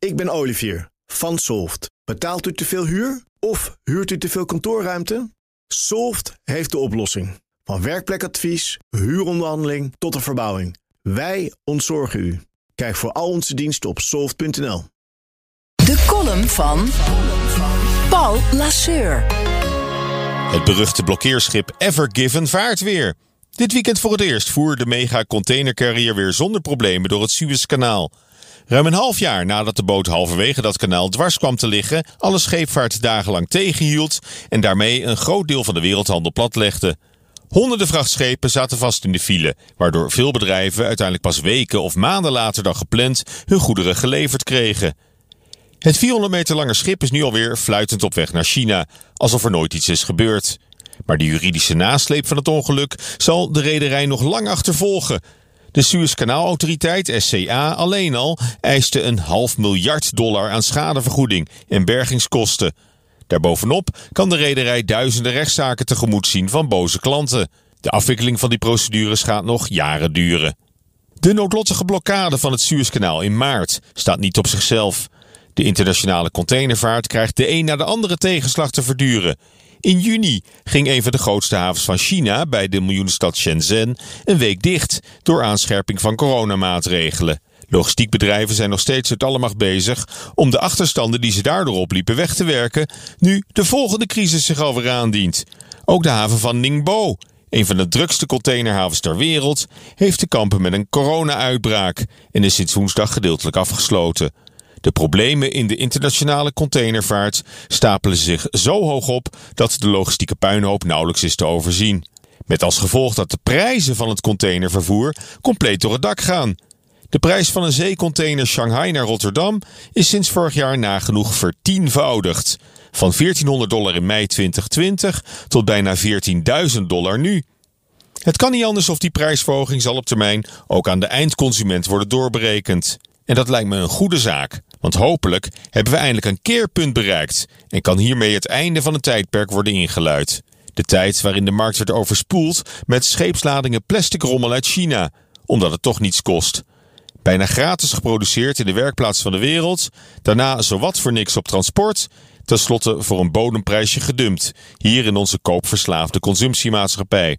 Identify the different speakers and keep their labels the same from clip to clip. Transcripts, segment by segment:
Speaker 1: Ik ben Olivier van Solft. Betaalt u te veel huur of huurt u te veel kantoorruimte? Solft heeft de oplossing. Van werkplekadvies, huuronderhandeling tot de verbouwing. Wij ontzorgen u. Kijk voor al onze diensten op soft.nl.
Speaker 2: De column van Paul Lasseur.
Speaker 3: Het beruchte blokkeerschip Ever Given vaart weer. Dit weekend voor het eerst voer de mega containercarrier weer zonder problemen door het Suezkanaal. Ruim een half jaar nadat de boot halverwege dat kanaal dwars kwam te liggen, alle scheepvaart dagenlang tegenhield en daarmee een groot deel van de wereldhandel platlegde. Honderden vrachtschepen zaten vast in de file, waardoor veel bedrijven uiteindelijk pas weken of maanden later dan gepland hun goederen geleverd kregen. Het 400 meter lange schip is nu alweer fluitend op weg naar China, alsof er nooit iets is gebeurd. Maar de juridische nasleep van het ongeluk zal de rederij nog lang achtervolgen. De Suezkanaalautoriteit, SCA, alleen al eiste een half miljard dollar aan schadevergoeding en bergingskosten. Daarbovenop kan de rederij duizenden rechtszaken tegemoet zien van boze klanten. De afwikkeling van die procedures gaat nog jaren duren. De noodlottige blokkade van het Suezkanaal in maart staat niet op zichzelf. De internationale containervaart krijgt de een na de andere tegenslag te verduren. In juni ging een van de grootste havens van China bij de miljoenenstad Shenzhen een week dicht door aanscherping van coronamaatregelen. Logistiekbedrijven zijn nog steeds uit alle macht bezig om de achterstanden die ze daardoor opliepen weg te werken, nu de volgende crisis zich alweer aandient. Ook de haven van Ningbo, een van de drukste containerhavens ter wereld, heeft te kampen met een corona-uitbraak en is sinds woensdag gedeeltelijk afgesloten. De problemen in de internationale containervaart stapelen zich zo hoog op dat de logistieke puinhoop nauwelijks is te overzien. Met als gevolg dat de prijzen van het containervervoer compleet door het dak gaan. De prijs van een zeecontainer Shanghai naar Rotterdam is sinds vorig jaar nagenoeg vertienvoudigd. Van 1400 dollar in mei 2020 tot bijna 14.000 dollar nu. Het kan niet anders of die prijsverhoging zal op termijn ook aan de eindconsument worden doorberekend. En dat lijkt me een goede zaak, want hopelijk hebben we eindelijk een keerpunt bereikt en kan hiermee het einde van een tijdperk worden ingeluid. De tijd waarin de markt werd overspoeld met scheepsladingen plastic rommel uit China, omdat het toch niets kost. Bijna gratis geproduceerd in de werkplaats van de wereld, daarna zowat voor niks op transport, tenslotte voor een bodemprijsje gedumpt, hier in onze koopverslaafde consumptiemaatschappij.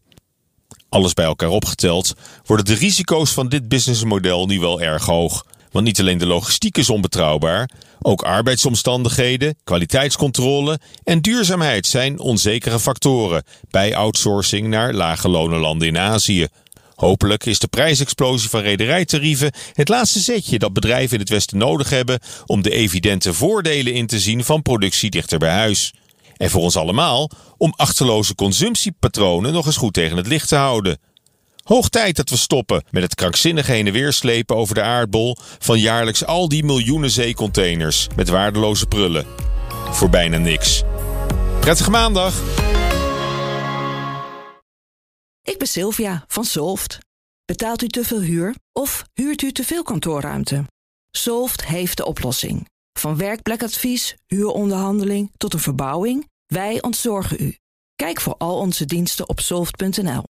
Speaker 3: Alles bij elkaar opgeteld worden de risico's van dit businessmodel nu wel erg hoog. Want niet alleen de logistiek is onbetrouwbaar, ook arbeidsomstandigheden, kwaliteitscontrole en duurzaamheid zijn onzekere factoren bij outsourcing naar lage lonenlanden in Azië. Hopelijk is de prijsexplosie van rederijtarieven het laatste zetje dat bedrijven in het Westen nodig hebben om de evidente voordelen in te zien van productie dichter bij huis. En voor ons allemaal om achterloze consumptiepatronen nog eens goed tegen het licht te houden. Hoog tijd dat we stoppen met het krankzinnige heen en weer slepen over de aardbol van jaarlijks al die miljoenen zeecontainers met waardeloze prullen. Voor bijna niks. Prettige maandag!
Speaker 2: Ik ben Sylvia van Solft. Betaalt u te veel huur of huurt u te veel kantoorruimte? Solft heeft de oplossing. Van werkplekadvies, huuronderhandeling tot een verbouwing, wij ontzorgen u. Kijk voor al onze diensten op soft.nl.